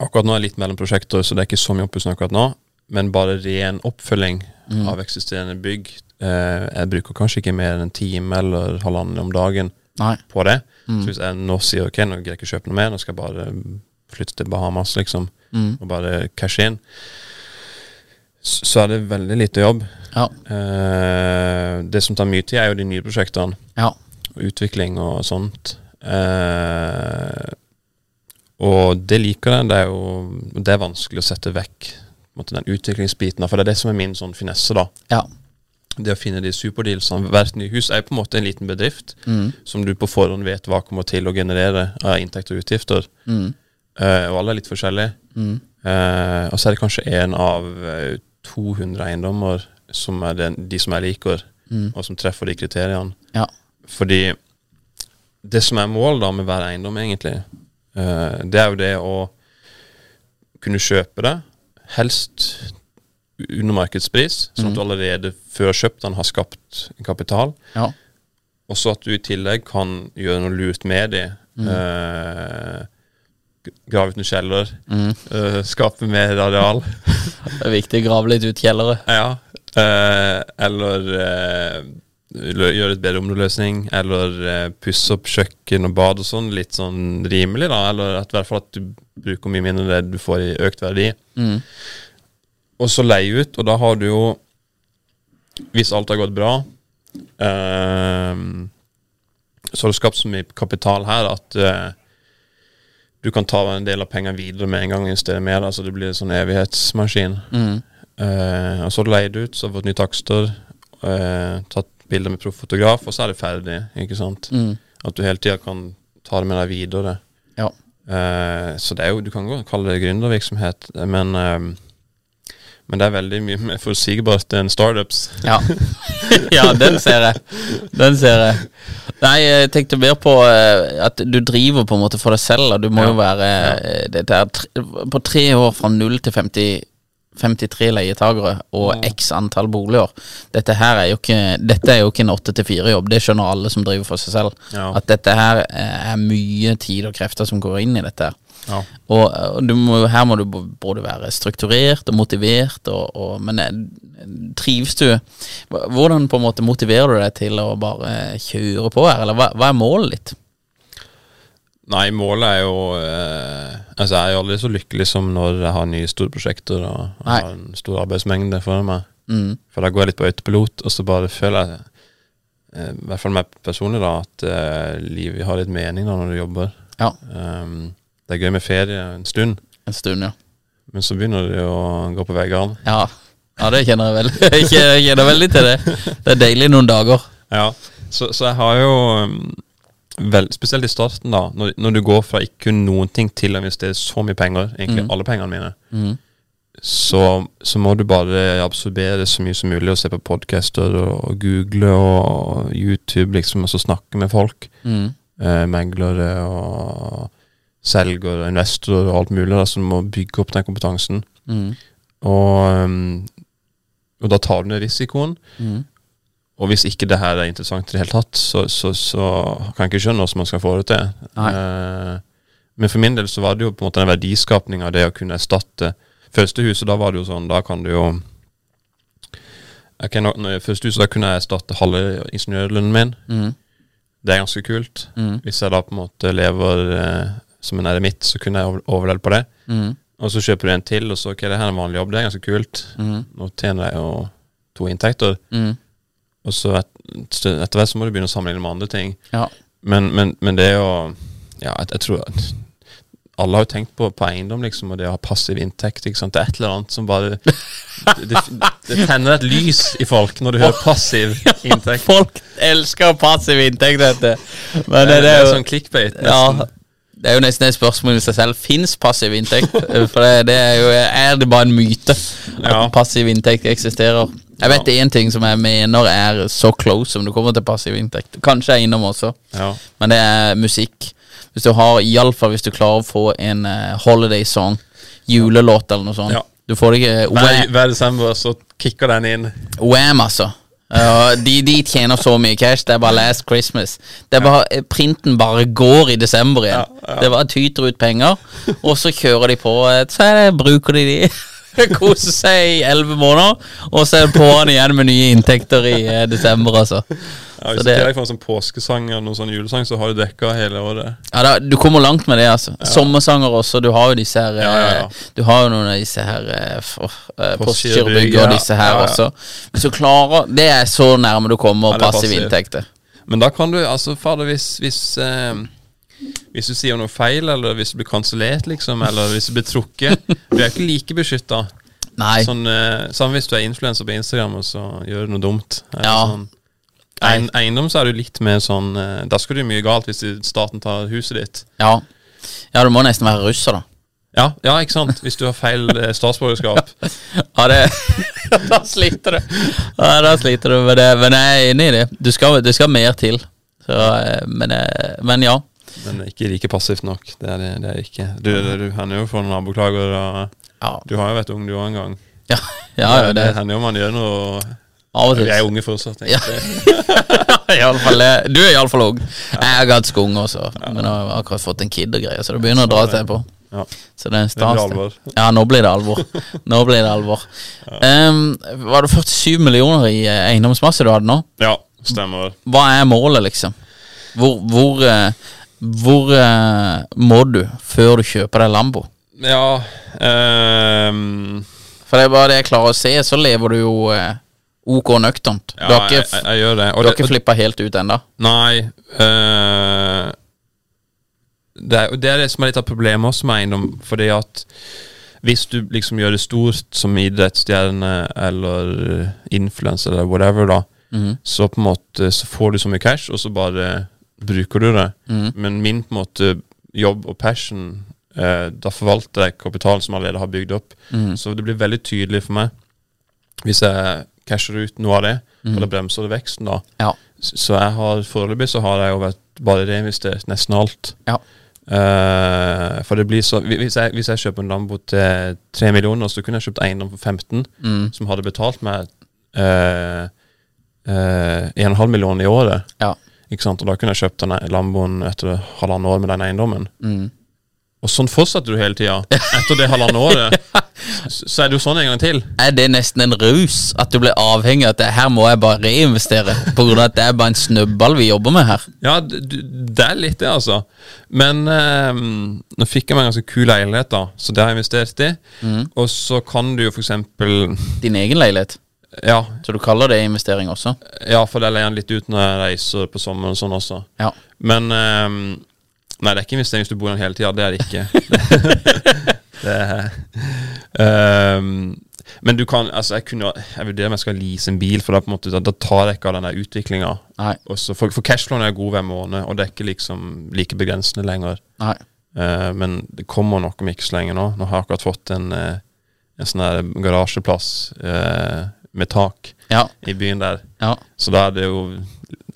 Speaker 2: Akkurat nå er jeg litt mellom prosjekter, så det er ikke så mye oppussing akkurat nå. Men bare ren oppfølging
Speaker 3: Mm.
Speaker 2: av eksisterende bygg. Eh, jeg bruker kanskje ikke mer enn en time eller halvannen om dagen
Speaker 3: Nei.
Speaker 2: på det.
Speaker 3: Mm.
Speaker 2: Så hvis jeg nå sier ok, nå greier jeg ikke kjøpe noe mer, nå skal jeg bare flytte til Bahamas, liksom,
Speaker 3: Mm.
Speaker 2: og bare cashe inn, så, så er det veldig lite jobb.
Speaker 3: Ja.
Speaker 2: Eh, det som tar mye tid, er jo de nye prosjektene.
Speaker 3: Ja.
Speaker 2: Og utvikling og sånt. Eh, og det liker jeg. Det er jo det er vanskelig å sette vekk måte, den utviklingsbiten. For det er det som er min sånn finesse, da.
Speaker 3: Ja.
Speaker 2: Det å finne de superdealsene. Hvert nye hus er på en måte en liten bedrift
Speaker 3: Mm.
Speaker 2: som du på forhånd vet hva kommer til å generere av inntekter og utgifter.
Speaker 3: Mm.
Speaker 2: Uh, og alle er litt forskjellige.
Speaker 3: Mm.
Speaker 2: Uh, og så er det kanskje én av eh, 200 eiendommer som er den, de som jeg liker,
Speaker 3: Mm.
Speaker 2: og som treffer de kriteriene.
Speaker 3: Ja.
Speaker 2: Fordi det som er målet da med hver eiendom, egentlig, eh, det er jo det å kunne kjøpe det, helst under markedspris, sånn at du allerede før kjøpt den har skapt kapital.
Speaker 3: Ja.
Speaker 2: Og så at du i tillegg kan gjøre noe lurt med de.
Speaker 3: Mm.
Speaker 2: Eh, grave ut en kjeller,
Speaker 3: Mm.
Speaker 2: eh, skape mer areal.
Speaker 3: Det er viktig å grave litt ut kjellere.
Speaker 2: Ja. Eh, eller eh, gjøre et bedre områdeløsning. Eller eh, pusse opp kjøkken og bad og sånn litt sånn rimelig, da. Eller at, i hvert fall at du bruker mye mindre det du får i økt verdi.
Speaker 3: Mm.
Speaker 2: Og så leie ut, og da har du jo Hvis alt har gått bra ehm, Så har du skapt så mye kapital her at eh, du kan ta en del av pengene videre med en gang og investere mer. Altså det blir en sånn evighetsmaskin.
Speaker 3: Mm.
Speaker 2: Eh, og så har du leid ut, så har du fått nye takster, Uh, tatt bilder med proffotograf, og så er det ferdig. Ikke sant?
Speaker 3: Mm.
Speaker 2: At du hele tida kan ta det med deg videre.
Speaker 3: Ja.
Speaker 2: Eh, så det er jo, du kan godt kalle det gründervirksomhet, men eh, men det er veldig mye mer forutsigbart enn startups.
Speaker 3: Ja. ja, den ser jeg. Den ser jeg. Nei, jeg tenkte mer på eh, at du driver på en måte for deg selv. Og du må
Speaker 2: Ja.
Speaker 3: jo være ja. er På tre år fra 0 til 50, 53 leietagere og x antall boliger. Dette her er jo ikke Dette er jo ikke en 8-4-jobb, Det skjønner alle som driver for seg selv.
Speaker 2: Ja.
Speaker 3: At dette her eh, er mye tid og krefter som går inn i dette. her
Speaker 2: Ja.
Speaker 3: og, og du må, her må du både være strukturert og motivert, og, og, men eh, trives du? Hvordan på en måte motiverer du deg til å bare kjøre på her, eller hva, hva er målet ditt?
Speaker 2: Nei, målet er jo eh, Altså, jeg er jo aldri så lykkelig som når jeg har nye store prosjekter og jeg har en stor arbeidsmengde foran meg.
Speaker 3: Mm.
Speaker 2: For da går jeg litt på autopilot, og så bare føler jeg, eh, i hvert fall meg personlig, da, at eh, livet har litt mening da når du jobber.
Speaker 3: Ja.
Speaker 2: Um, det er gøy med ferie en stund,
Speaker 3: En stund, ja.
Speaker 2: men så begynner det å gå på veggene.
Speaker 3: Ja, ja det kjenner jeg veldig jeg kjenner veldig til det. Det er deilig noen dager.
Speaker 2: Ja, så, så jeg har jo um, vel, Spesielt i starten, da, når, når du går fra ikke kun noen ting til å investere så mye penger, egentlig
Speaker 3: Mm.
Speaker 2: alle pengene mine,
Speaker 3: Mm.
Speaker 2: så, så må du bare absorbere så mye som mulig og se på podcaster og, og google og YouTube, liksom, og så snakke med folk.
Speaker 3: Mm.
Speaker 2: Eh, meglere og selger og investorer og alt mulig, da, som må bygge opp den kompetansen.
Speaker 3: Mm.
Speaker 2: Og, um, og da tar du ned risikoen. Og hvis ikke det her er interessant i det hele tatt, så, så, så kan jeg ikke skjønne hvordan man skal få det til. Eh, men for min del så var det jo på en måte den verdiskapninga det å kunne erstatte Første huset, da var det jo sånn, da kan du jo okay, når Første huset, da kunne jeg erstatte halve ingeniørlønnen min.
Speaker 3: Mm.
Speaker 2: Det er ganske kult.
Speaker 3: Mm.
Speaker 2: Hvis jeg da på en måte lever eh, som en eremitt, så kunne jeg over- overlevd på det.
Speaker 3: Mm.
Speaker 2: Og så kjøper du en til, og så ok, det her er en vanlig jobb, det er ganske kult.
Speaker 3: Mm.
Speaker 2: Nå tjener jeg jo to inntekter.
Speaker 3: Mm.
Speaker 2: Og så et, etter hvert så må du begynne å sammenligne med andre ting.
Speaker 3: Ja.
Speaker 2: Men, men, men det jo Ja, jeg, jeg tror at alle har jo tenkt på, på eiendom, liksom, og det å ha passiv inntekt. ikke sant? Det er et eller annet som bare Det, det, det tenner et lys i folk når du hører passiv inntekt.
Speaker 3: Folk elsker passiv inntekt, vet du. Men
Speaker 2: Det,
Speaker 3: det, er jo
Speaker 2: sånn clickbait.
Speaker 3: Ja, det er jo nesten et spørsmål i seg selv. Fins passiv inntekt? For det, det er jo Er det bare en myte at
Speaker 2: Ja.
Speaker 3: passiv inntekt eksisterer? Jeg vet én ting som jeg mener er så close som du kommer til passiv inntekt. Kanskje jeg er innom også,
Speaker 2: Ja.
Speaker 3: men det er musikk. Hvis du har, iallfall hvis du klarer å få en uh, holiday song, julelåt eller noe sånt.
Speaker 2: Ja.
Speaker 3: Du får det ikke
Speaker 2: Hver, hver desember så kicker den inn.
Speaker 3: Wham altså. Uh, de, de tjener så mye cash. Det er bare Last Christmas. Det er bare, Printen bare går i desember igjen.
Speaker 2: Ja, ja.
Speaker 3: Det bare tyter ut penger, og så kjører de på. eh, Så er det, bruker de de. Koser seg i elleve måneder, og så er det på'n igjen med nye inntekter i eh, desember, altså.
Speaker 2: Ja,
Speaker 3: Så
Speaker 2: hvis
Speaker 3: det-
Speaker 2: du ikke får en sånn påskesang eller noen sånn julesang, så har du dekka hele året.
Speaker 3: Ja, da, Du kommer langt med det, altså. Sommersanger også. Du har jo disse her
Speaker 2: Ja, ja, ja.
Speaker 3: eh, Du har jo noen av disse her uh, eh,
Speaker 2: Postgirobygg,
Speaker 3: Postgirobygg og disse her
Speaker 2: Ja, ja.
Speaker 3: også. Hvis du klarer Det er så nærme du kommer
Speaker 2: Ja, er
Speaker 3: passive
Speaker 2: passiv.
Speaker 3: inntekter.
Speaker 2: Men da kan du, altså fader, hvis hvis, eh, hvis du sier noe feil, eller hvis du blir kansellert, liksom, eller hvis du blir trukket Du er ikke like beskytta. Sånn, eh, samme hvis du er influenser på Instagram og så gjør du noe dumt. Eller
Speaker 3: Ja.
Speaker 2: Sånn. Ein, eiendom så er du litt mer sånn eh, Da skal det mye galt hvis staten tar huset ditt.
Speaker 3: Ja. ja, du må nesten være russer, da.
Speaker 2: Ja, ja ikke sant? Hvis du har feil eh, statsborgerskap.
Speaker 3: Ja, det Da sliter du. Ja, da sliter du med det. Men jeg er enig i det. Du skal, det skal mer til. Så, eh, men, eh, men ja.
Speaker 2: Men ikke like passivt nok. Det er det, det er ikke. Du, du, hender jo for noen naboklager. og
Speaker 3: Ja,
Speaker 2: Du har jo vært ung du òg en gang.
Speaker 3: ja, ja, ja
Speaker 2: det,
Speaker 3: det
Speaker 2: hender jo man gjør noe
Speaker 3: Av og
Speaker 2: Vi er unge fortsatt.
Speaker 3: Ja.
Speaker 2: egentlig.
Speaker 3: I alle fall, eh, du er iallfall ung. Jeg er ganske ung også, men jeg har akkurat fått en kid og greier, så det begynner å dra seg på.
Speaker 2: Ja.
Speaker 3: Så det er
Speaker 2: Det
Speaker 3: stas. Ja, nå blir det alvor. Nå blir det alvor. Ehm, var det 47 millioner i eh, eiendomsmasse du hadde nå?
Speaker 2: Ja, stemmer.
Speaker 3: Hva er målet, liksom? Hvor, hvor, eh, hvor eh, må du før du kjøper deg Lambo?
Speaker 2: Ja um,
Speaker 3: For det er bare det jeg klarer å se, så lever du jo eh, OK nøkternt.
Speaker 2: Ja,
Speaker 3: du har ikke,
Speaker 2: jeg, jeg, jeg det.
Speaker 3: du har ikke flippa helt ut ennå.
Speaker 2: Nei Uh, det, er, det er det som er litt av problemet også med eiendom. Fordi at hvis du liksom gjør det stort som idrettsstjerne eller influenser eller whatever, da,
Speaker 3: Mhm.
Speaker 2: så på en måte så får du så mye cash, og så bare bruker du det.
Speaker 3: Mm.
Speaker 2: Men min på en måte jobb og passion eh, Da forvalter jeg kapitalen som allerede har bygd opp.
Speaker 3: Mm.
Speaker 2: Så det blir veldig tydelig for meg hvis jeg casher ut noe av det, mm. eller bremser det veksten, da.
Speaker 3: Ja.
Speaker 2: Så jeg har foreløpig så har jeg jo vært bare reinvestert nesten alt.
Speaker 3: Ja.
Speaker 2: Uh, for det blir så hvis jeg, hvis jeg kjøper en Lambo til 3 millioner, så kunne jeg kjøpt eiendom for 15,
Speaker 3: Mm.
Speaker 2: som hadde betalt meg uh, uh, 1,5 millioner i året.
Speaker 3: Ja.
Speaker 2: Ikke sant? Og da kunne jeg kjøpt den Lamboen etter halvannet år med den eiendommen.
Speaker 3: Mm.
Speaker 2: Og sånn fortsetter du hele tida. Etter det halvannet året, så, er det jo sånn en gang til.
Speaker 3: Er det nesten en rus? At du blir avhengig av at det, her må jeg bare reinvestere? På grunn av at det er bare en snøball vi jobber med her.
Speaker 2: Ja, det er litt det, altså. Men eh, nå fikk jeg meg en ganske kul leilighet, da, så det har jeg investert i.
Speaker 3: Mm.
Speaker 2: Og så kan du jo eksempel
Speaker 3: Din egen leilighet.
Speaker 2: Ja,
Speaker 3: Så du kaller det investering også?
Speaker 2: ja for jeg leier den litt ut når jeg reiser på sommeren og sånn også.
Speaker 3: Ja.
Speaker 2: Men um, Nei, det er ikke investering hvis du bor der hele tida. Det er det ikke. det er, um, men du kan Altså, jeg kunne Jeg vurderer om jeg skal lease en bil, for da på en måte Da, da tar jeg ikke av den der utviklinga. For, for cashflowen er god hver måned, og det er ikke liksom like begrensende lenger.
Speaker 3: Nei.
Speaker 2: Uh, men det kommer nok om ikke så lenge nå. Nå har jeg akkurat fått en, eh, en sånn der garasjeplass eh, med tak
Speaker 3: Ja.
Speaker 2: i byen der.
Speaker 3: Ja.
Speaker 2: Så da er det jo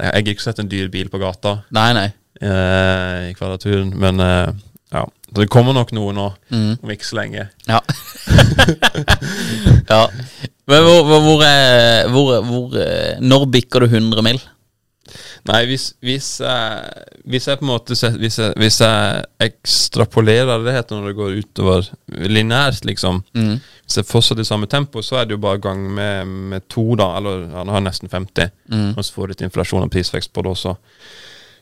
Speaker 2: Jeg har ikke sett en dyr bil på gata
Speaker 3: Nei, nei.
Speaker 2: eh, i kvadraturen, men eh, ja. Så det kommer nok noe nå
Speaker 3: Mm.
Speaker 2: om ikke så lenge.
Speaker 3: Ja. ja. Men hvor, hvor, hvor, hvor, hvor eh, Når bikker du 100 mil?
Speaker 2: Nei, hvis, hvis, jeg, hvis jeg på en måte Hvis jeg, hvis jeg ekstrapolerer det heter når det går utover lineært, liksom.
Speaker 3: Mm.
Speaker 2: Hvis jeg fortsetter i samme tempo, så er det jo bare gang med, med to, da. Eller han har nesten 50.
Speaker 3: Mm.
Speaker 2: Og så får du litt inflasjon og prisvekst på det også.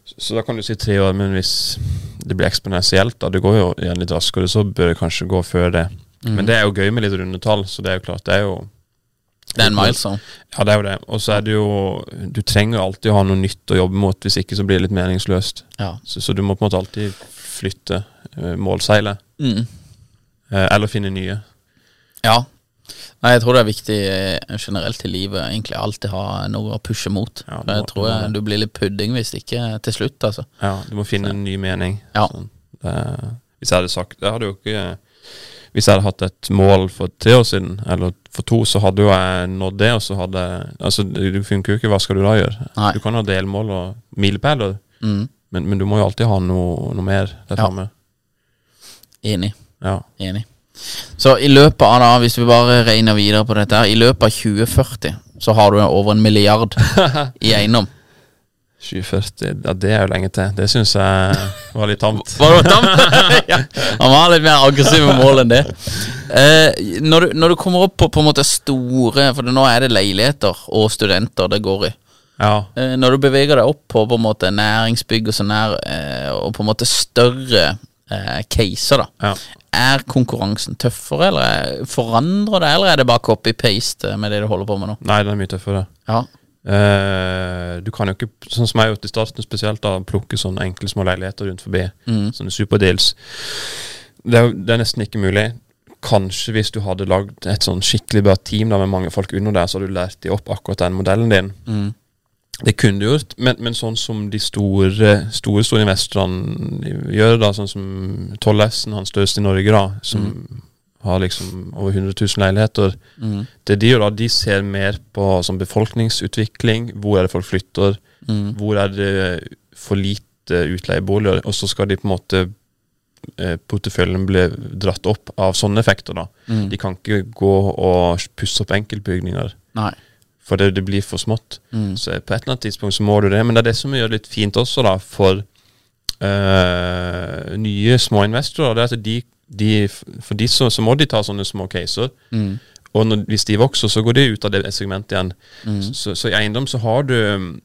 Speaker 2: Så, så da kan du si tre år, men hvis det blir eksponentielt, da det går jo igjen litt raskere, så bør det kanskje gå før det.
Speaker 3: Mm.
Speaker 2: Men det er jo gøy med litt runde tall, så det er jo klart, det er jo
Speaker 3: Det er en milestone.
Speaker 2: Ja, det er jo det. Og så er det jo Du trenger alltid å ha noe nytt å jobbe mot, hvis ikke så blir det litt meningsløst.
Speaker 3: Ja.
Speaker 2: Så, så du må på en måte alltid flytte uh, målseile.
Speaker 3: Mm.
Speaker 2: Uh, eller finne nye.
Speaker 3: Ja. Nei, jeg tror det er viktig eh, generelt i livet egentlig alltid ha noe å pushe mot.
Speaker 2: Ja,
Speaker 3: må, jeg tror jeg, du blir litt pudding hvis ikke til slutt, altså.
Speaker 2: Ja, du må finne en ny mening.
Speaker 3: Ja.
Speaker 2: Sånn. Det, hvis jeg hadde sagt Jeg hadde jo ikke Hvis jeg hadde hatt et mål for tre år siden, eller for to, så hadde jo jeg nådd det, og så hadde Altså, det funker jo ikke. Hva skal du da gjøre?
Speaker 3: Nei.
Speaker 2: Du kan ha delmål og milepæler,
Speaker 3: Mm.
Speaker 2: men, men du må jo alltid ha noe, noe mer der
Speaker 3: Ja. Enig.
Speaker 2: Ja.
Speaker 3: Enig. Så i løpet av da, hvis vi bare regner videre på dette her, i løpet av 2040 så har du over en milliard i eiendom.
Speaker 2: 2040, ja, det er jo lenge til. Det syns jeg var litt tamt.
Speaker 3: Var det tamt? ja. Han var litt mer aggressiv med mål enn det. Eh, når, du, når du kommer opp på på en måte store For nå er det leiligheter og studenter det går i.
Speaker 2: Ja.
Speaker 3: Eh, når du beveger deg opp på på en måte næringsbygg og sånn her, eh, og på en måte større eh, caser, da.
Speaker 2: ja.
Speaker 3: Er konkurransen tøffere, eller er- forandrer det, eller er det bare copy-paste med det du holder på med nå?
Speaker 2: Nei, den er mye tøffere.
Speaker 3: Ja.
Speaker 2: Eh, du kan jo ikke, sånn som jeg har gjort i starten spesielt, da plukke sånne enkle små leiligheter rundt forbi.
Speaker 3: Mm.
Speaker 2: Sånne superdeals. Det er, det er nesten ikke mulig. Kanskje hvis du hadde lagd et sånn skikkelig bra team da med mange folk under der, så hadde du lært de opp akkurat den modellen din.
Speaker 3: Mm.
Speaker 2: Det kunne du gjort, men, men sånn som de store store, store investorene gjør, da, sånn som Tollesen, han største i Norge, da, som har liksom over 100 000 leiligheter.
Speaker 3: Mm.
Speaker 2: Det de gjør da, de ser mer på sånn befolkningsutvikling. Hvor er det folk flytter?
Speaker 3: Mm.
Speaker 2: Hvor er det for lite utleieboliger? Og så skal de på en måte eh, Porteføljen blir dratt opp av sånne effekter. da.
Speaker 3: Mm.
Speaker 2: De kan ikke gå og pusse opp enkeltbygninger,
Speaker 3: Nei.
Speaker 2: for det, det blir for smått.
Speaker 3: Mm.
Speaker 2: Så på et eller annet tidspunkt så må du det. Men det er det som gjør det litt fint også, da, for øh, nye små investorer. Det er at de, de For de så, så må de ta sånne små caser.
Speaker 3: Mm.
Speaker 2: Og når, hvis de vokser, så går de ut av det segmentet igjen.
Speaker 3: Mm.
Speaker 2: Så, så i eiendom så har du øh,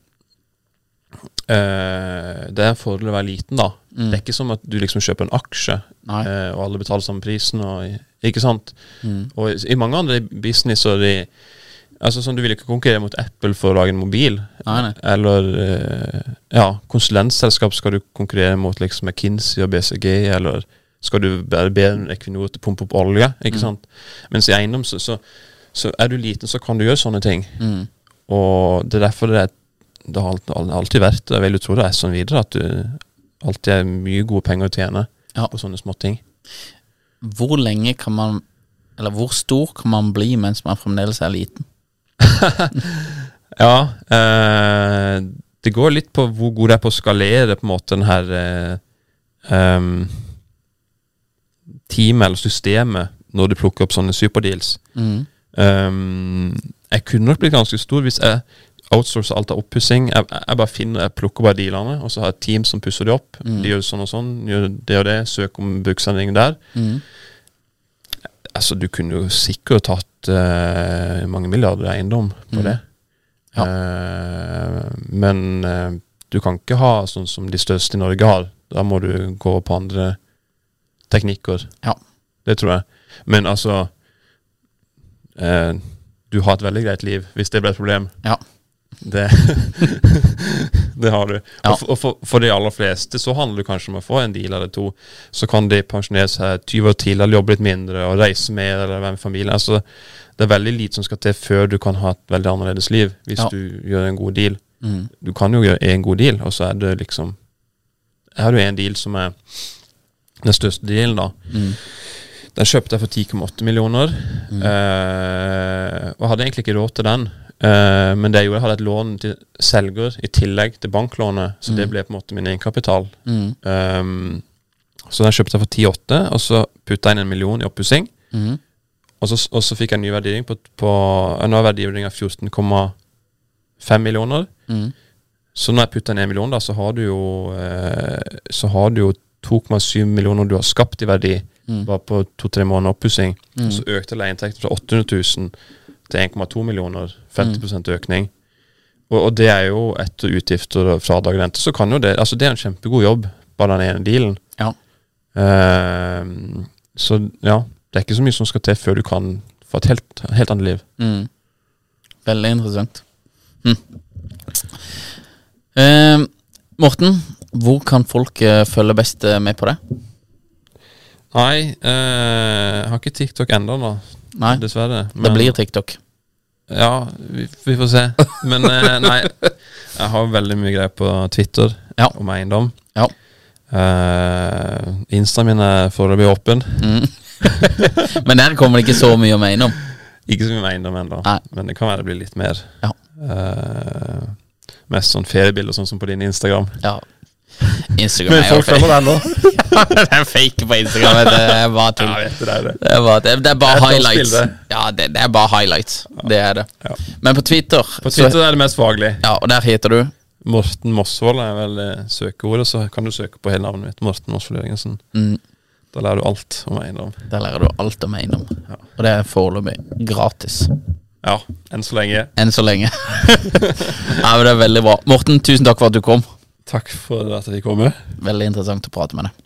Speaker 2: Det er en fordel å være liten, da.
Speaker 3: Mm.
Speaker 2: Det er ikke som at du liksom kjøper en aksje, eh, og alle betaler samme prisen. Og, ikke sant?
Speaker 3: Mm.
Speaker 2: Og i, i mange andre businesser de, Altså sånn, Du vil ikke konkurrere mot Apple for å lage en mobil.
Speaker 3: Nei, nei.
Speaker 2: Eller øh, ja, konsulentselskap skal du konkurrere mot liksom McKinsey og BCG, eller skal du bare be Equinor til å pumpe opp olje? ikke
Speaker 3: Mm.
Speaker 2: sant? Mens i eiendom så, så, så er du liten, så kan du gjøre sånne ting.
Speaker 3: Mm.
Speaker 2: Og det er derfor det, er, det har alltid, vært, og jeg vil jo tro det er sånn videre, at du alltid er mye gode penger å tjene
Speaker 3: Ja.
Speaker 2: på sånne småting.
Speaker 3: Hvor lenge kan man Eller hvor stor kan man bli mens man fremdeles er liten?
Speaker 2: Ja, eh, det går litt på hvor god du er på å skalere på en måte den her eh, em, teamet eller systemet når de plukker opp sånne superdeals.
Speaker 3: Mm.
Speaker 2: Um, jeg kunne nok blitt ganske stor hvis jeg outsourcer alt av oppussing. Jeg, jeg bare finner, jeg plukker bare dealene, og så har jeg et team som pusser de opp.
Speaker 3: Mm.
Speaker 2: De gjør sånn og sånn, gjør det og det, søker om bruksendring der.
Speaker 3: Mm.
Speaker 2: Altså, du kunne jo sikkert tatt uh, mange milliarder eiendom på
Speaker 3: Mm.
Speaker 2: det.
Speaker 3: Ja.
Speaker 2: Uh, men uh, du kan ikke ha sånn som de største i Norge har. Da må du gå på andre teknikker.
Speaker 3: Ja.
Speaker 2: Det tror jeg. Men altså eh, Du har et veldig greit liv, hvis det blir et problem.
Speaker 3: Ja.
Speaker 2: Det, det har du.
Speaker 3: Ja.
Speaker 2: Og, for, og for, for de aller fleste så handler det kanskje om å få en deal eller to. Så kan de pensjonere seg 20 år til, eller jobbe litt mindre og reise mer eller være med familien. Altså, det er veldig lite som skal til før du kan ha et veldig annerledes liv, hvis
Speaker 3: Ja.
Speaker 2: du gjør en god deal.
Speaker 3: Mm.
Speaker 2: Du kan jo gjøre en god deal, og så er det liksom Her har du en deal som er den største dealen, da.
Speaker 3: Mm.
Speaker 2: Den kjøpte jeg for 10,8 millioner, eh, og hadde egentlig ikke råd til den. Eh, men det jeg gjorde, jeg hadde et lån til selger i tillegg til banklånet, så det ble på en måte min egenkapital.
Speaker 3: Mm.
Speaker 2: Um, så den kjøpte jeg for 10,8, og så putta jeg inn en million i oppussing.
Speaker 3: Mm.
Speaker 2: Og så, og så fikk jeg en ny verdivurdering på, på eh, Nå er verdivurderinga 14,5 millioner.
Speaker 3: Mm.
Speaker 2: Så når jeg putter ned en million, da, så har du jo eh, Så har du jo 2,7 millioner du har skapt i verdi
Speaker 3: Mm.
Speaker 2: bare på to-tre måneder oppussing.
Speaker 3: Mm.
Speaker 2: Så økte leieinntekten fra 800 000 til 1,2 millioner. 50 økning. Og, og det er jo etter utgifter og fradrag rente. Så kan jo det Altså, det er en kjempegod jobb, bare den ene dealen.
Speaker 3: Ja.
Speaker 2: Uh, så ja, det er ikke så mye som skal til før du kan få et helt, helt annet liv.
Speaker 3: Mm. Veldig interessant. Hm. Uh, Morten, hvor kan folk eh, følge best eh, med på det?
Speaker 2: Nei, eh, jeg har ikke TikTok ennå, da.
Speaker 3: Nei,
Speaker 2: Dessverre.
Speaker 3: det blir TikTok.
Speaker 2: Ja, vi, vi får se. Men eh, nei, jeg har veldig mye greier på Twitter
Speaker 3: Ja.
Speaker 2: om eiendom.
Speaker 3: Ja.
Speaker 2: Uh, Instaen min er foreløpig åpen.
Speaker 3: Mm. Men der kommer det ikke så mye om eiendom?
Speaker 2: Ikke så mye om eiendom ennå, men det kan være det blir litt mer.
Speaker 3: Ja.
Speaker 2: Eh, mest sånn feriebilder, sånn som på din Instagram.
Speaker 3: Ja. Instagram
Speaker 2: Men
Speaker 3: er jo fake. det er fake på Instagram. Det er bare tull.
Speaker 2: Ja, det er det.
Speaker 3: Det er bare, det, er bare highlights. Ja, det, det er bare highlights. Det er det. Men på Twitter,
Speaker 2: På Twitter
Speaker 3: Så,
Speaker 2: er det mest faglig.
Speaker 3: ja, og der heter du
Speaker 2: Morten Mosvold er vel eh, søkeordet, så kan du søke på hele navnet mitt. Morten Mosvold Jørgensen.
Speaker 3: mm,
Speaker 2: Da lærer du alt om eiendom.
Speaker 3: Der lærer du alt om eiendom. Og det er foreløpig gratis.
Speaker 2: Ja, enn så lenge.
Speaker 3: Enn så lenge. ja, men Det er veldig bra. Morten, tusen takk for at du kom.
Speaker 2: Takk for at jeg fikk komme.
Speaker 3: Veldig interessant å prate med deg.